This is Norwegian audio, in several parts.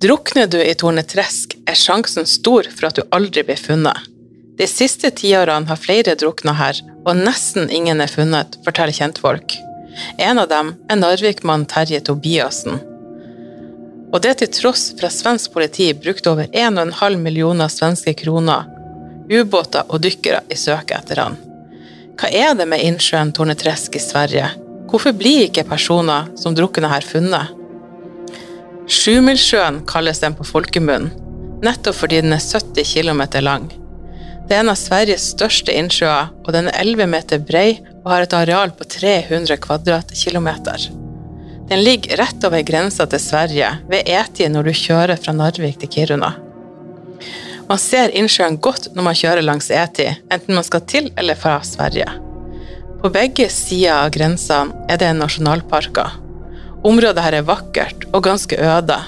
Drukner du i Tornetresk, er sjansen stor for at du aldri blir funnet. De siste tiårene har flere drukna her, og nesten ingen er funnet, forteller kjentfolk. En av dem er Narvik-mannen Terje Tobiassen. Og det til tross for at svensk politi brukte over 1,5 millioner svenske kroner, ubåter og dykkere i søket etter han. Hva er det med innsjøen Tornetresk i Sverige? Hvorfor blir ikke personer som drukner her funnet? Sjumilssjøen kalles den på folkemunn, nettopp fordi den er 70 km lang. Det er en av Sveriges største innsjøer, og den er 11 meter brei og har et areal på 300 kvadratkilometer. Den ligger rett over grensa til Sverige, ved E10 når du kjører fra Narvik til Kiruna. Man ser innsjøen godt når man kjører langs E10, enten man skal til eller fra Sverige. På begge sider av grensa er det nasjonalparker. Området her er vakkert og ganske øde.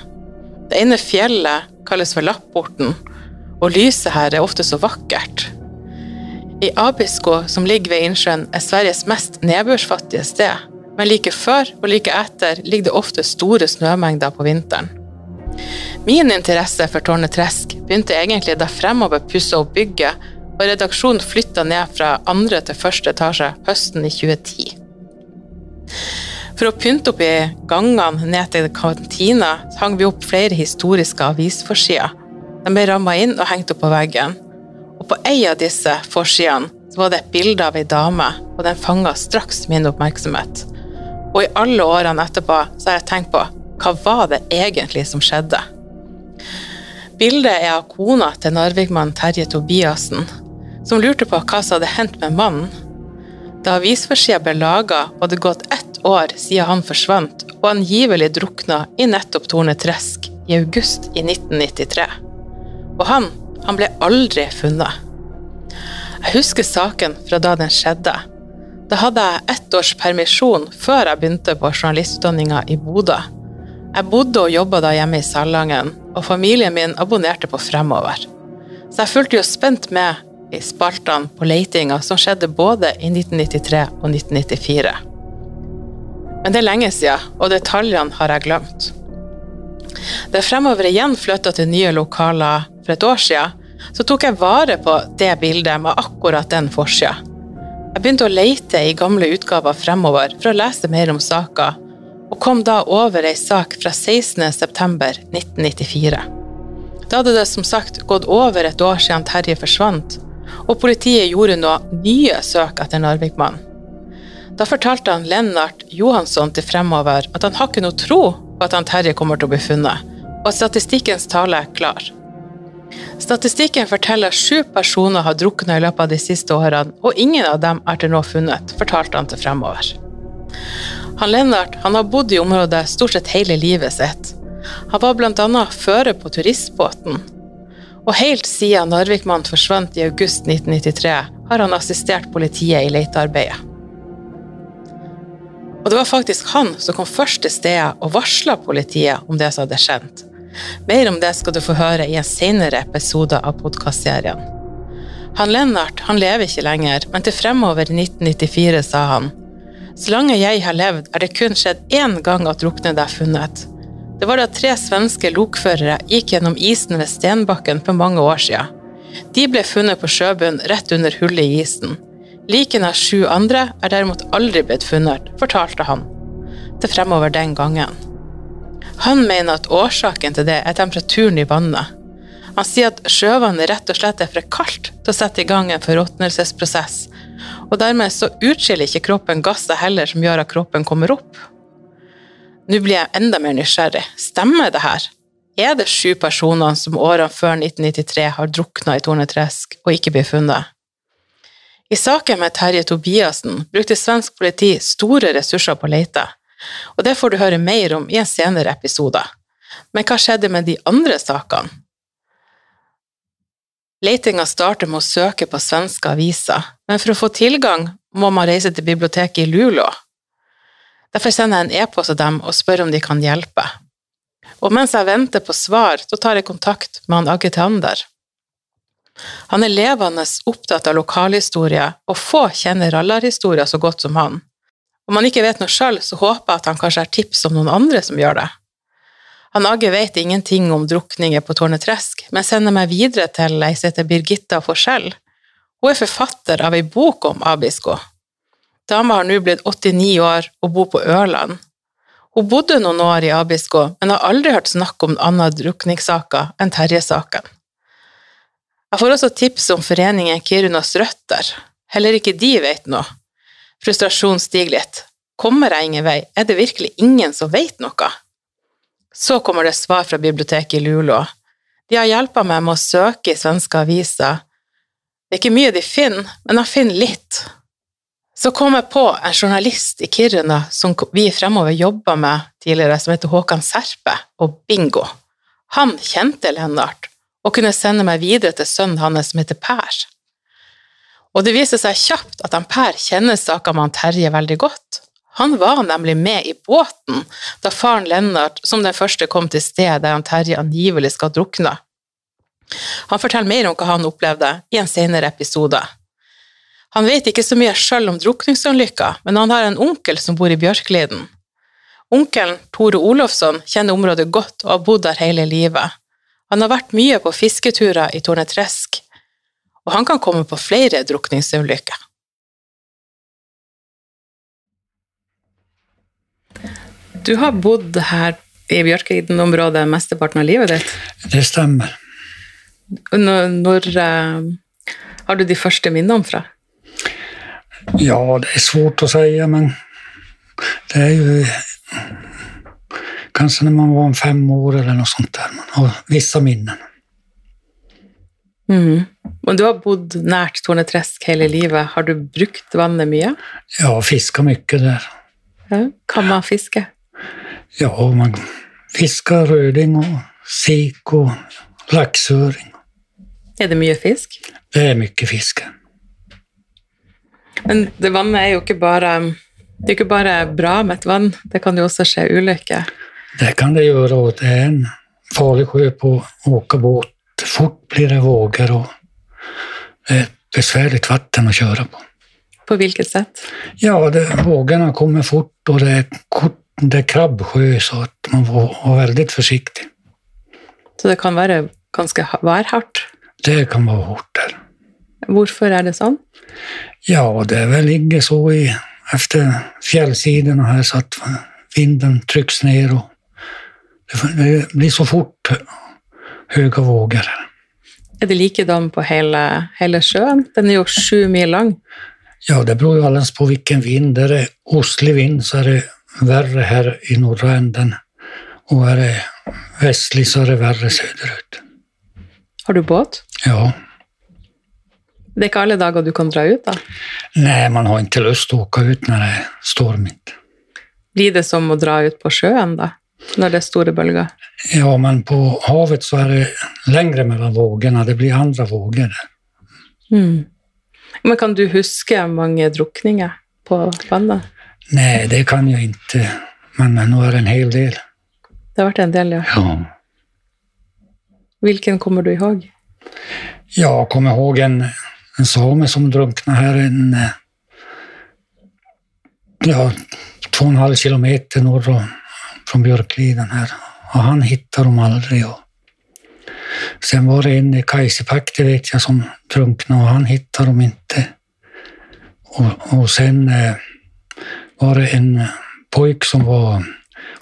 Det ene fjellet kalles for Lapporten, og lyset her er ofte så vakkert. I Abisko, som ligger ved innsjøen, er Sveriges mest nedbørsfattige sted, men like før og like etter ligger det ofte store snømengder på vinteren. Min interesse for Tårnet Tresk begynte egentlig da Fremover pussa opp bygget, og redaksjonen flytta ned fra andre til første etasje høsten i 2010. For å pynte opp i gangene ned til kantina hang vi opp flere historiske avisforsider. De ble ramma inn og hengt opp på veggen. Og på ei av disse forsidene var det et bilde av ei dame, og den fanga straks min oppmerksomhet. Og i alle årene etterpå så har jeg tenkt på hva var det egentlig som skjedde? Bildet er av kona til Narvik-mannen Terje Tobiassen, som lurte på hva som hadde hendt med mannen. Da avisforsida ble laga, var det gått ett år siden han forsvant, og angivelig drukna i nettopp Tornetresk i august i 1993. Og han, han ble aldri funnet. Jeg husker saken fra da den skjedde. Da hadde jeg ett års permisjon før jeg begynte på journalistutdanninga i Bodø. Jeg bodde og jobba da hjemme i Salangen, og familien min abonnerte på Fremover. Så jeg fulgte jo spent med i spaltene på letinga som skjedde både i 1993 og 1994. Men det er lenge siden, og detaljene har jeg glemt. Da Fremover igjen flytta til nye lokaler for et år siden, så tok jeg vare på det bildet med akkurat den forsida. Jeg begynte å leite i gamle utgaver fremover for å lese mer om saka, og kom da over ei sak fra 16.9.1994. Da hadde det som sagt gått over et år siden Terje forsvant, og politiet gjorde nå nye søk etter Narvik-mannen. Da fortalte han Lennart Johansson til Fremover at han har ikke noe tro på at han Terje kommer til å bli funnet, og at statistikkens tale er klar. Statistikken forteller sju personer har drukna i løpet av de siste årene, og ingen av dem er til nå funnet, fortalte han til Fremover. Han Lennart han har bodd i området stort sett hele livet sitt. Han var bl.a. fører på turistbåten. Og helt siden Narvik-mannen forsvant i august 1993, har han assistert politiet i letearbeidet. Og det var faktisk han som kom først til stedet og varsla politiet om det som hadde skjedd. Mer om det skal du få høre i en senere episode av podkastserien. Han Lennart han lever ikke lenger, men til fremover i 1994 sa han så lenge jeg har levd, er det kun skjedd én gang at druknede er funnet. Det var da tre svenske lokførere gikk gjennom isen ved Stenbakken for mange år siden. De ble funnet på sjøbunnen rett under hullet i isen. Likene av sju andre er derimot aldri blitt funnet, fortalte han. Til fremover den gangen. Han mener at årsaken til det er temperaturen i vannet. Han sier at sjøvannet rett og slett er for kaldt til å sette i gang en forråtnelsesprosess, og dermed så utskiller ikke kroppen gasser heller som gjør at kroppen kommer opp. Nå blir jeg enda mer nysgjerrig. Stemmer det her? Er det sju personer som årene før 1993 har drukna i Tornetresk og ikke blir funnet? I saken med Terje Tobiassen brukte svensk politi store ressurser på å lete, og det får du høre mer om i en senere episode. Men hva skjedde med de andre sakene? Letinga starter med å søke på svenske aviser, men for å få tilgang må man reise til biblioteket i Luleå. Derfor sender jeg en e-post til dem og spør om de kan hjelpe. Og mens jeg venter på svar, så tar jeg kontakt med han Agge Tander. Han er levende opptatt av lokalhistorie, og få kjenner rallarhistorier så godt som han. Om han ikke vet noe sjøl, så håper jeg at han kanskje har tips om noen andre som gjør det. Han Agge vet ingenting om drukninger på Tårnetresk, men sender meg videre til ei som heter Birgitta Forskjell. Hun er forfatter av ei bok om Abisko. Dama har nå blitt 89 år og bor på Ørland. Hun bodde noen år i Abisko, men har aldri hørt snakk om andre drukningssaker enn Terje-saken. Jeg får også tips om foreningen Kirunas røtter. Heller ikke de vet noe. Frustrasjonen stiger litt. Kommer jeg ingen vei? Er det virkelig ingen som vet noe? Så kommer det svar fra biblioteket i Luleå. De har hjulpet meg med å søke i svenske aviser. Det er ikke mye de finner, men de finner litt. Så kom jeg på en journalist i Kiruna som vi fremover jobba med tidligere, som heter Håkan Serpe, og bingo! Han kjente Lennart og kunne sende meg videre til sønnen hans som heter Per. Og det viser seg kjapt at han Per kjenner saka med han Terje veldig godt. Han var nemlig med i båten da faren Lennart som den første kom til stedet der han Terje angivelig skal drukne. Han forteller mer om hva han opplevde i en senere episode. Han vet ikke så mye sjøl om drukningsulykka, men han har en onkel som bor i Bjørkliden. Onkelen, Tore Olofsson, kjenner området godt og har bodd der hele livet. Han har vært mye på fisketurer i Tornetresk, og han kan komme på flere drukningsulykker. Du har bodd her i Bjørkliden-området mesteparten av livet ditt? Det stemmer. Når, når uh, har du de første minnene fra? Ja, det er svårt å si, men det er jo Kanskje når man var fem år eller noe sånt. där. Man har vissa minnen. Mm. Men du har bodd nært Tornetresk hele livet. Har du brukt vannet mye? Ja, fiska mye der. Ja. Kan man fiske? Ja, man fisker røding og sik og laksøring. Er det mye fisk? Det er mye fisk. Men det vannet er jo ikke bare det er ikke bare bra med et vann, det kan jo også skje ulykker? Det kan det gjøre, og det er en farlig sjø på å åke båt. Fort blir det våger, og det er et besværlig vann å kjøre på. På hvilket sett? Ja, vågene kommer fort, og det er kort det er krabbsjø, så at man må være veldig forsiktig. Så det kan være ganske værhardt? Det kan være hardt der. Hvorfor er det sånn? Ja, det ligger så i efter fjellsidene her, så at vinden trykkes ned, og det blir så fort høye våger. Er det likedan på hele, hele sjøen? Den er jo sju mil lang. Ja, det beror jo alldeles på hvilken vind. Der er ostlig vind, så er det verre her i norra enden. Og er det vestlig, så er det verre søderut. Har du båt? Ja. Det er ikke alle dager du kan dra ut, da? Nei, man har ikke lyst til å åke ut når det er stormvind. Blir det som å dra ut på sjøen, da? Når det er store bølger? Ja, men på havet så er det lengre mellom vågene. Det blir andre våger der. Mm. Men kan du huske mange drukninger på vannet? Nei, det kan jeg ikke. Men nå er det en hel del. Det har vært en del, ja. Ja. Hvilken kommer du ihåg? Ja, jeg kommer ihåg en, en same som drunkna her en ja, och en halv kilometer nord från Björkliden här. Och han hittar dem aldrig. Och sen var det en i Kajsipakte vet jag som drunknade och han hittade dem inte. Och, och sen eh, var det en pojk som var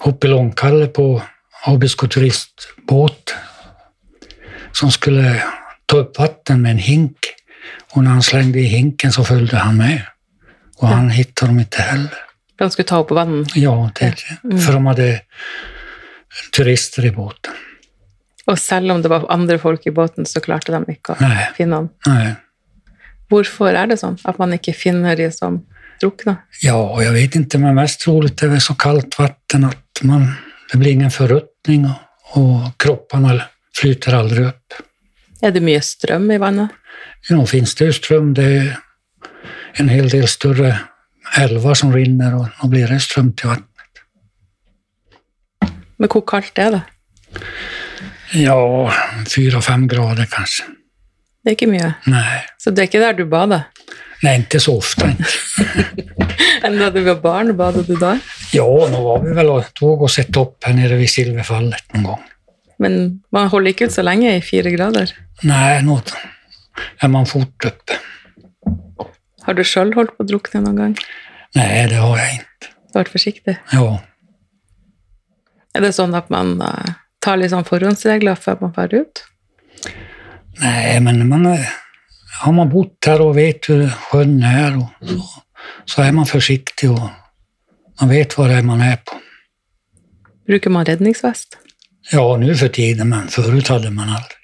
uppe i Långkalle på Abisko turistbåt som skulle ta upp vatten med en hink. Och när han slängde i hinken så följde han med. Och han hittade dem inte heller. De skulle ta opp vann? Ja, det, for de hadde turister i båten. Og selv om det var andre folk i båten, så klarte de ikke å Nei. finne ham? Nei. Hvorfor er det sånn at man ikke finner de som drukner? Ja, jag vet inte, men mest troligt är det väl så kallt vatten att man, det blir ingen förruttning och, och kropparna flyter aldrig upp. Er det mye strøm i vannet? Ja, Nå finnes det jo strøm. det er en hel del større elver som rinner og nå blir det strøm til vannet. Men hvor kaldt er det? Ja, fyra, fem grader kanskje. Det er ikke mye. Nei. Så det er ikke der du bader? Nei, ikke så ofte. Enn da du var barn, badet du da? Ja, nå var vi vel og tog och sett opp her nede ved Silvefallet en gång. Men man holder ikke ut så lenge i fire grader. Nei, nå er man fort oppe. Har du sjøl holdt på å drukne noen gang? Nei, det har jeg ikke. Du har vært forsiktig? Ja, Er det sånn at man uh, tar litt sånn forhåndsregler før man drar ut? Nei, men man har man bodd her og vet hvor sjøen er, så, så er man forsiktig og man vet hvor man er på. Bruker man redningsvest? Ja, nu för tiden, men förut hade man aldrig.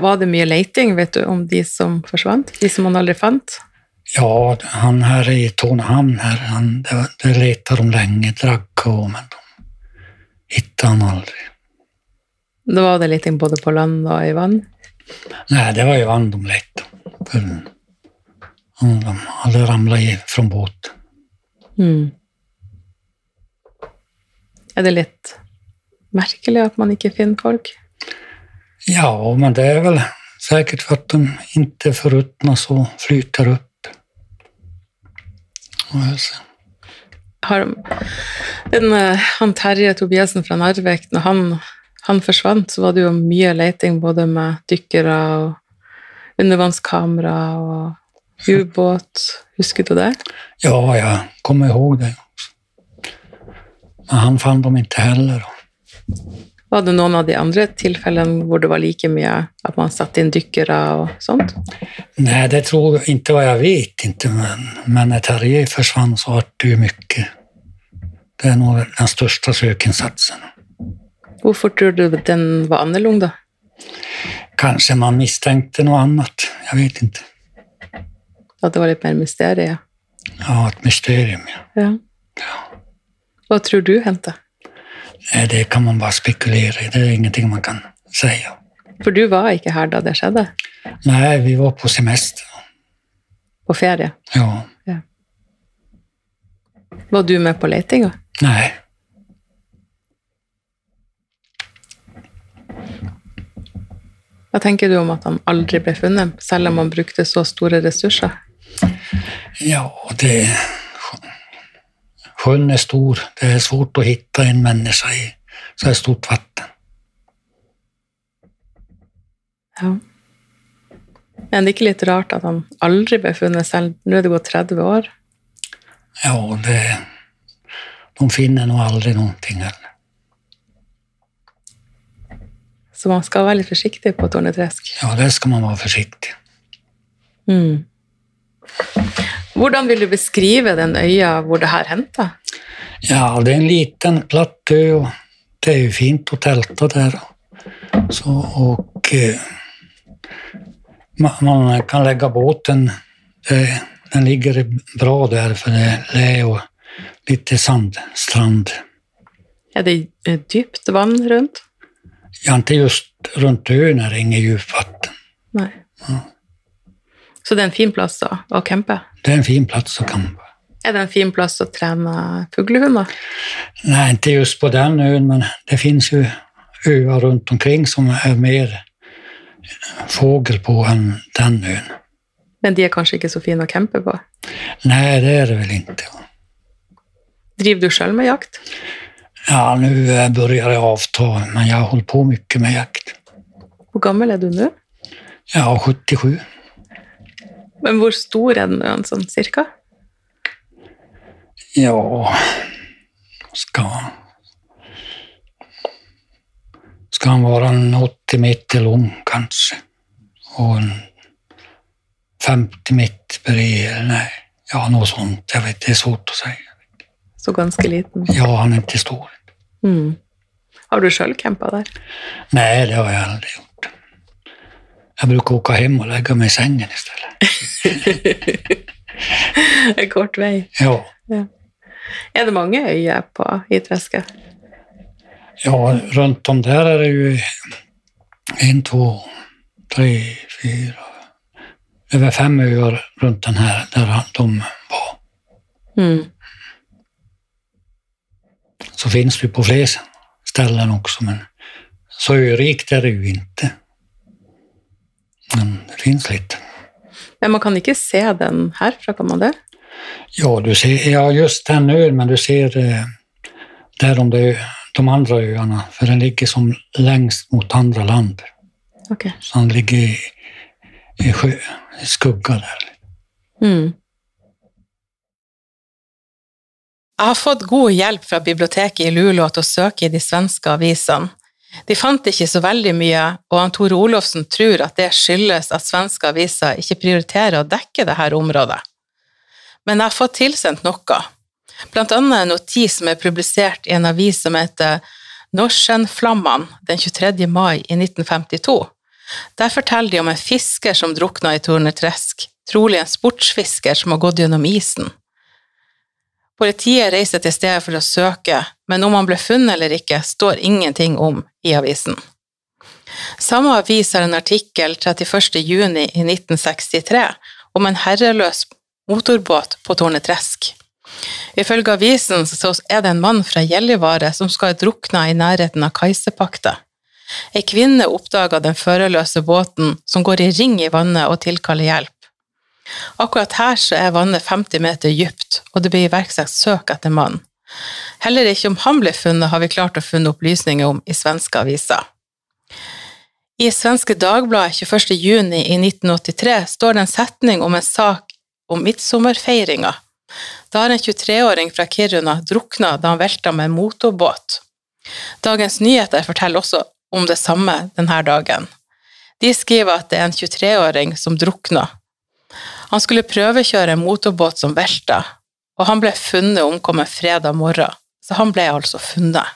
Var det mye leiting, vet du, om de som forsvant? De som man aldri fant? Ja, han här i Tornehamn, här, han, det, det letade de länge, Dragko, men de hittade han aldrig. Da var det leiting både på land og i vann? Nej, det var i vann de letade. De, hadde i, från båten. Mm. Er det litt merkelig at man ikke finner folk? Ja, men det er vel säkert för att de inte förruttnas så flyter upp. Har, den, eh, han Terje Tobiassen fra Narvik, når han, han forsvant, så var det jo mye leiting både med dykkere og undervannskamera og ubåt. Husker du det? Ja, jeg kommer ihåg det. Men han fant dem ikke heller. Var det noen av de andre tilfellene hvor det var like mye at man satte inn dykkere og sånt? Nei, det tror jeg ikke, vad jeg vet ikke, men, men när Terje forsvant, så var det jo mye. Det er nog den største søkeinnsatsen. Hvorfor tror du den var annerledes, da? Kanskje man misstänkte noe annet. Jeg vet ikke. At det var litt mer mysterie? Ja, et mysterium. ja. Ja. Ja. Hva tror du hendte? Det kan man bare spekulere i, det er ingenting man kan si. For du var ikke her da det skjedde? Nei, vi var på semester. På ferie? Ja, Var du med på letinga? Nei. Hva tenker du om at han aldri ble funnet, selv om han brukte så store ressurser? Ja, det... Sjön är stor. Det är svårt att hitta en människa i så här stort vatten. Ja. Men det er ikke litt rart at han aldri ble funnet selv? Nå er det gått 30 år. Ja, det... De finner nog aldrig någonting heller. Så man skal være litt forsiktig på Torneträsk. Ja, det ska man vara försiktig. Mm. Hvordan vil du beskrive den øya hvor det her hendte? Ja, det er en liten platt ø, og det er jo fint å telte der. Så, og eh, man, kan legge båten, den ligger bra der, for det er jo litt sandstrand. Er det eh, dypt vann rundt? Ja, ikke just rundt øen er det inget djupvatten. Nei. Så det er en fin plass å, å campe? Det er en fin plass å campe. Er det en fin plass å trene fuglehunder? Nei, ikke just på den øen, men det fins jo øer rundt omkring som er mer fågel på enn den øen. Men de er kanskje ikke så fine å campe på? Nei, det er det vel ikke. Driver du sjøl med jakt? Ja, nå begynner jeg å avta, men jeg har hållit på mye med jakt. Hvor gammel er du nå? Ja, 77. Men hvor stor er den øen, sånn cirka? Ja, Skal Skal han være en 80 meter lang, kanskje. Og en 50 meter bred? eller nei, ja, noe sånt. Jeg vet, det er svårt å si. Så ganske liten. Ja, han er ikke stor. Mm. Har du sjøl campa der? Nei, det har jeg aldri gjort. Jeg bruker å gå hjem og legge meg i sengen i stedet. En kort vei. Ja. Er det mange øyer på, Hvitveske? ja, rundt om der er det jo en, två, tre, fire Over fem øyer rundt den her der de var. Mm. Så finnes det på flere ställen också, men så örikt är det ju inte. Men det finns litt. Men man kan ikke se den herfra, kan man det? Ja, du ser, ja just den ön, men du ser eh, der om de, de andre øyene. For den ligger som lengst mot andre land. Okay. Så den ligger i, i, sjø, i skugga der. Mm. Jeg har fått god hjelp fra biblioteket i Luleå til å søke i de svenske avisene. De fant ikke så veldig mye, og han Tore Olofsen tror at det skyldes at svenske aviser ikke prioriterer å dekke dette området. Men jeg har fått tilsendt noe, blant annet en notis som er publisert i en avis som heter Norsenflamman den 23. mai i 1952. Der forteller de om en fisker som drukna i Tornetresk, trolig en sportsfisker som har gått gjennom isen. Politiet reiser til stedet for å søke, men om han ble funnet eller ikke, står ingenting om i avisen. Samme avis har en artikkel 31. juni 1963 om en herreløs motorbåt på Tornetresk. Ifølge avisen er det en mann fra Gjellivare som skal ha drukna i nærheten av Kaisepakta. Ei kvinne oppdaga den førerløse båten som går i ring i vannet og tilkaller hjelp. Akkurat her så er vannet 50 meter dypt, og det blir iverksatt søk etter mannen. Heller ikke om han ble funnet, har vi klart å funne opplysninger om i svenske aviser. I Svenske Dagbladet 21. juni i 1983 står det en setning om en sak om midtsommerfeiringa. Da har en 23-åring fra Kiruna drukna da han velta med en motorbåt. Dagens Nyheter forteller også om det samme denne dagen. De skriver at det er en 23-åring som drukna. Han skulle prøvekjøre en motorbåt som velta, og han ble funnet omkommet fredag morgen, så han ble altså funnet.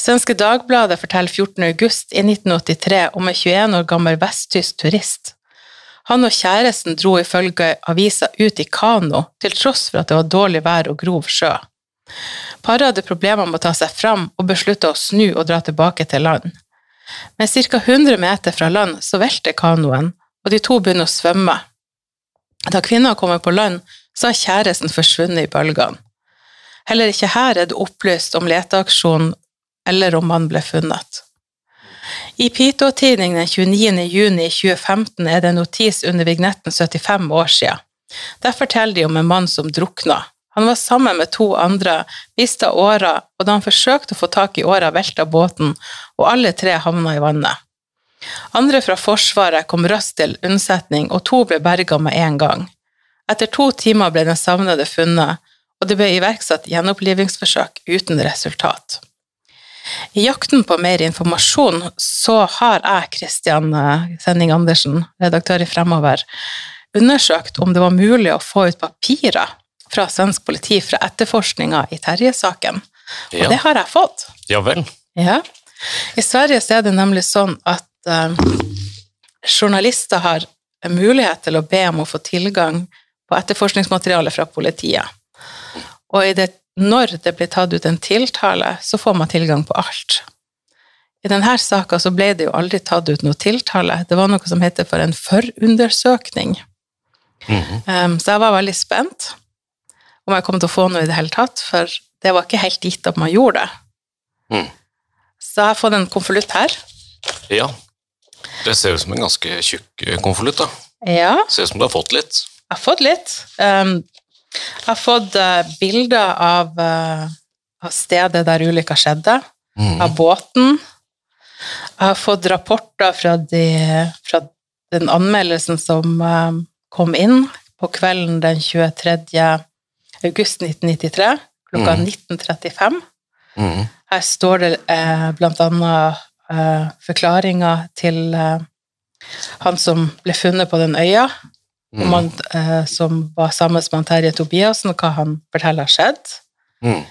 Svenske Dagbladet forteller 14. august i 1983 om en 21 år gammel vesttysk turist. Han og kjæresten dro ifølge avisa ut i kano, til tross for at det var dårlig vær og grov sjø. Paret hadde problemer med å ta seg fram og beslutta å snu og dra tilbake til land. Men ca. 100 meter fra land så velter kanoen, og de to begynner å svømme. Da kvinna kommer på land, så har kjæresten forsvunnet i bølgene. Heller ikke her er det opplyst om leteaksjonen eller om han ble funnet. I Piteå-tidningen den 29. juni 2015 er det en notis under vignetten 75 år siden. Der forteller de om en mann som drukna. Han var sammen med to andre, mista åra, og da han forsøkte å få tak i åra, velta båten, og alle tre havna i vannet. Andre fra Forsvaret kom raskt til unnsetning, og to ble berga med en gang. Etter to timer ble den savnede funnet, og det ble iverksatt gjenopplivningsforsøk uten resultat. I jakten på mer informasjon så har jeg, Kristian Sending Andersen, redaktør i Fremover, undersøkt om det var mulig å få ut papirer fra svensk politi fra etterforskninga i Terje-saken. Og Ja. det har jeg fått. Ja vel. Ja. I Sverige så er det nemlig sånn at eh, journalister har mulighet til å be om å få tilgang på etterforskningsmateriale fra politiet. Og i det, når det blir tatt ut en tiltale, så får man tilgang på alt. I denne saka så ble det jo aldri tatt ut noe tiltale. Det var noe som heter for en forundersøkning. Um, så jeg var veldig spent om jeg kom til å få noe i det hele tatt, for det var ikke helt gitt at man gjorde det. Mm. Så jeg har fått en konvolutt her. Ja. Det ser ut som en ganske tjukk eh, konvolutt, da. Ja, Ser ut som du har fått litt. jeg har fått litt. Um, jeg har fått uh, bilder av, uh, av stedet der ulykka skjedde, mm. av båten. Jeg har fått rapporter fra, de, fra den anmeldelsen som uh, kom inn på kvelden den 23. august 1993, klokka mm. 19.35. Mm. Her står det eh, blant annet eh, forklaringer til uh, han som ble funnet på den øya, mm. om han, eh, som var sammen med Terje Tobiassen, hva han forteller har skjedd. Mm.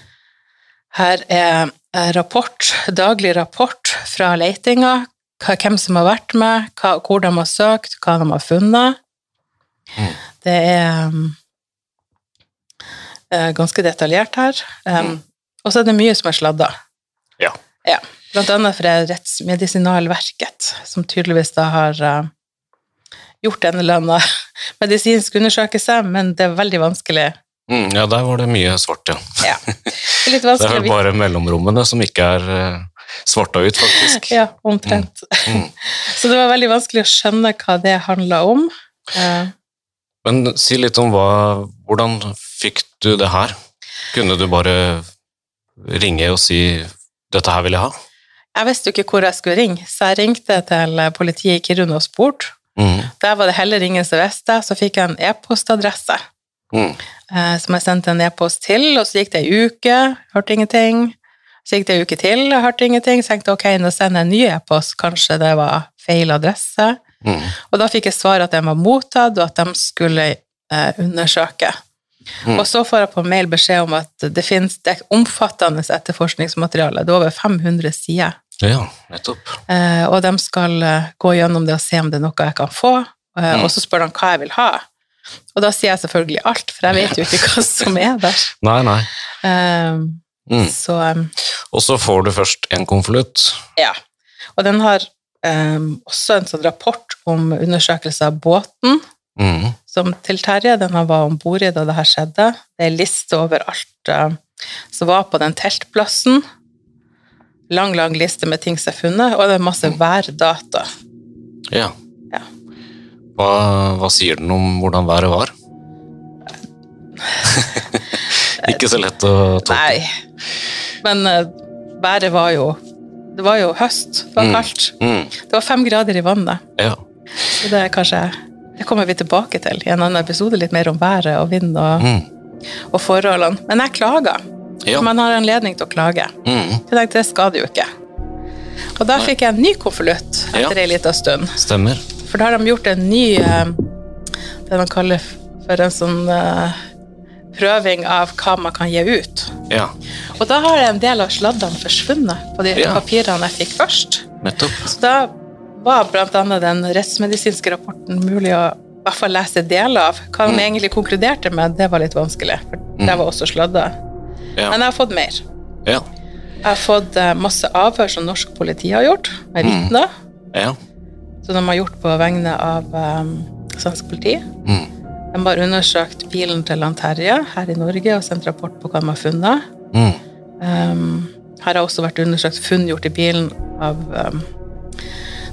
Her er rapport, daglig rapport fra letinga, hvem som har vært med, hva, hvor de har søkt, hva de har funnet. Mm. Det er um, ganske detaljert her. Um, Og så er det mye som er sladda. Ja. Ja. Blant annet fra Rettsmedisinalverket, som tydeligvis da har eh, gjort en eller annen medisinsk undersøkelse, men det er veldig vanskelig. Mm, ja, der var det mye svart, ja. Ja. Det er Det er vel bare mellomrommene som ikke er uh, svarta ut, faktisk. Ja, omtrent. Mm. Så det var veldig vanskelig å skjønne hva det handla om. Eh, Men si litt om hva Hvordan fikk du det her? Kunne du bare ringe og si 'dette her vil jeg ha'? Jeg visste jo ikke hvor jeg skulle ringe, så jeg ringte til politiet i Kiruna og spurte. Mm. Der var det heller ingen som visste, så fikk jeg en e-postadresse Mm. eh, som jeg sendte en e-post til, og så gikk det ei uke, hørte ingenting. Så gikk det ei uke til, og hørte ingenting, så tenkte jeg ok, nå sender jeg en ny e-post, kanskje det var feil adresse. Mm. Og da fikk jeg svar at den var mottatt, og at de skulle eh, undersøke. Mm. Og så får jeg på mail beskjed om at det finnes det er omfattende etterforskningsmateriale, det er over 500 sider. Ja, nettopp. Eh, og de skal eh, gå gjennom det og se om det er noe jeg kan få, eh, Mm. og så spør de hva jeg vil ha. Og da sier jeg selvfølgelig alt, for jeg vet jo ikke hva som er der. Nei, nei. Eh, Mm. Så um, Og så får du først en konvolutt. ja. Og den har um, også en sånn rapport om undersøkelse av båten Mm. som til Terje. Den han var om bord i da det her skjedde. Det er liste over alt uh, som var på den teltplassen. Lang, lang liste med ting som er funnet, og det er masse værdata. Ja. Ja. Hva, hva sier den om hvordan været var? Ikke så lett å tolke. Nei. Men uh, været var jo Det var jo høst. Det var Mm. kaldt. Mm. Det var fem grader i vannet. Ja. Så det er kanskje Det kommer vi tilbake til i en annen episode, litt mer om været og vind og, Mm. og forholdene. Men jeg klager. Ja. Man har anledning til å klage. Mm. Jeg tenkte det skal det jo ikke. Og da fikk jeg en ny konvolutt Ja. etter ei lita stund. Stemmer. For da har de gjort en ny eh, Det man kaller for en sånn eh, prøving av hva man kan gi ut. Ja, Og da har en del av sladdene forsvunnet på de Ja. papirene jeg fikk først. nettopp. Så da var annet den rettsmedisinske rapporten mulig å i hvert fall lese deler av. Hva de Mm. egentlig konkluderte med, det var litt vanskelig, for det var også sladda. Ja. Men jeg har fått mer. Ja. Jeg har fått eh, masse avhør som norsk politi har gjort, med Mm. ja. som de har gjort på vegne av um, svensk politi. Mm. De har undersøkt bilen til han Terje her i Norge og sendt rapport på hva de har funnet. Mm. Um, her har også vært undersøkt funn gjort i bilen av um,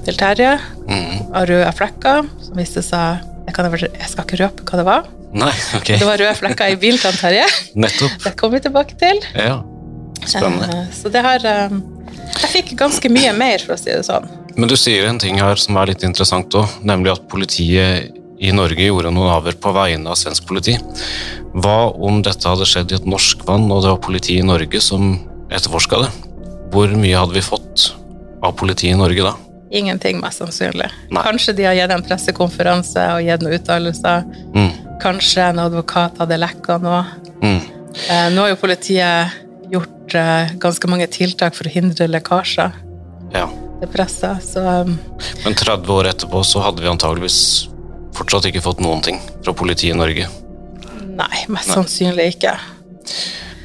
til Terje, Mm. av røde flekker, som viste seg jeg, kan, jeg skal ikke røpe hva det var. Nei, ok. Det var røde flekker i bilen til Terje. Nettopp. Det kommer vi tilbake til. Ja. Spennende. Eh, Så det har um, Jeg fikk ganske mye mer, for å si det sånn. Men du sier en ting her som er litt interessant òg, nemlig at politiet i Norge gjorde noen avhør på vegne av svensk politi. Hva om dette hadde skjedd i et norsk vann, og det var politiet i Norge som etterforska det? Hvor mye hadde vi fått av politiet i Norge da? Ingenting, mest sannsynlig. Nei. Kanskje de har gitt en pressekonferanse og gitt noen uttalelser. Mm. Kanskje en advokat hadde lekka noe. Mm. Eh, nå har jo politiet gjort eh, ganske mange tiltak for å hindre lekkasjer Ja. til pressa, så um, Men 30 år etterpå så hadde vi antageligvis fortsatt ikke fått noen ting fra politiet i Norge. nei, mest Nei. sannsynlig ikke.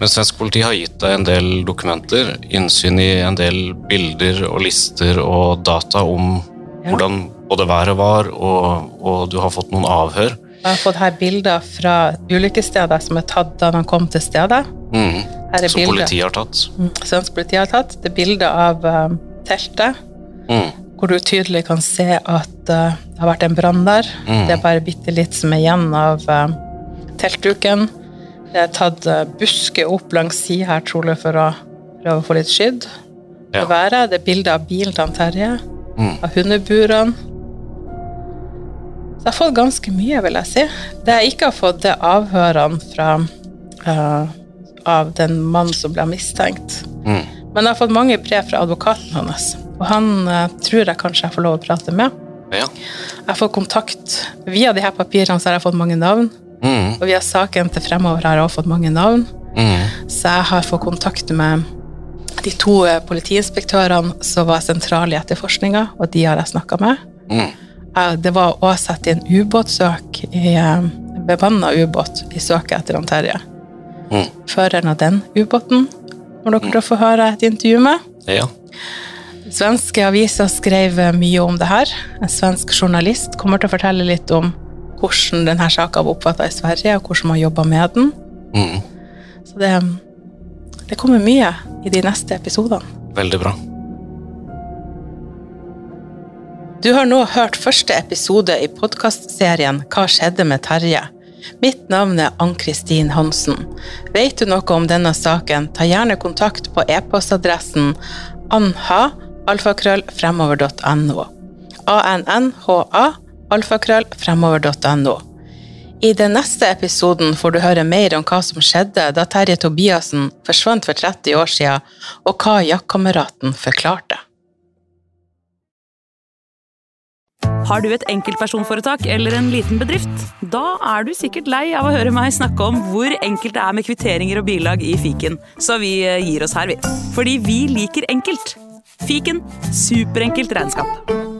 Men svensk politi har gitt deg en del dokumenter, innsyn i en del bilder og lister og data om Ja. hvordan både været var, og, og du har fått noen avhør. Jeg har fått her bilder fra ulykkessteder som er tatt da de kom til stedet. Mm. Her er Som bilder. politiet har tatt. Mm, Svensk politi har tatt. Det er bilder av um, teltet, Mm. hvor du tydelig kan se at uh, det har vært en brann der. Mm. Det er bare bitte litt som er igjen av uh, teltduken. Det har tatt uh, busker opp langs sida her, trolig for å prøve å få litt skydd. Ja. Det, været. det er bilder av bilen til Terje, Mm. av hundeburene. Så jeg har fått ganske mye, vil jeg si. Det jeg ikke har fått, det er avhørene fra uh, av den mannen som ble mistenkt. Mm. Men jeg har fått mange brev fra advokaten hans, og han uh, tror jeg kanskje jeg får lov å prate med. Ja. Jeg har fått kontakt Via de her papirene så har jeg fått mange navn, Mm. og via saken til fremover har jeg også fått mange navn. Mm. Så jeg har fått kontakt med de to eh, politiinspektørene som var sentrale i etterforskninga, og de har jeg snakka med. Mm. Det var å i en ubåtsøk i eh, bemanna ubåt i søket etter han Terje. Mm. Føreren av den ubåten må dere mm. få høre et intervju med. Ja. Svenske aviser skrev eh, mye om det her. En svensk journalist kommer til å fortelle litt om hvordan denne saka var oppfatta i Sverige, og hvordan man jobba med den. Mm. Så det, det kommer mye i de neste episodene. Veldig bra. Du har nå hørt første episode i podkastserien Hva skjedde med Terje? Mitt navn er Ann-Kristin Hansen. Vet du noe om denne saken, ta gjerne kontakt på e-postadressen anha alfakrøll fremover.no. A-n-n-h-a alfakrøll fremover.no. I den neste episoden får du høre mer om hva som skjedde da Terje Tobiassen forsvant for 30 år siden, og hva jaktkameraten forklarte. Har du et enkeltpersonforetak eller en liten bedrift? Da er du sikkert lei av å høre meg snakke om hvor enkelt det er med kvitteringer og bilag i fiken, så vi eh, gir oss her, vi. Fordi vi liker enkelt. Fiken superenkelt regnskap.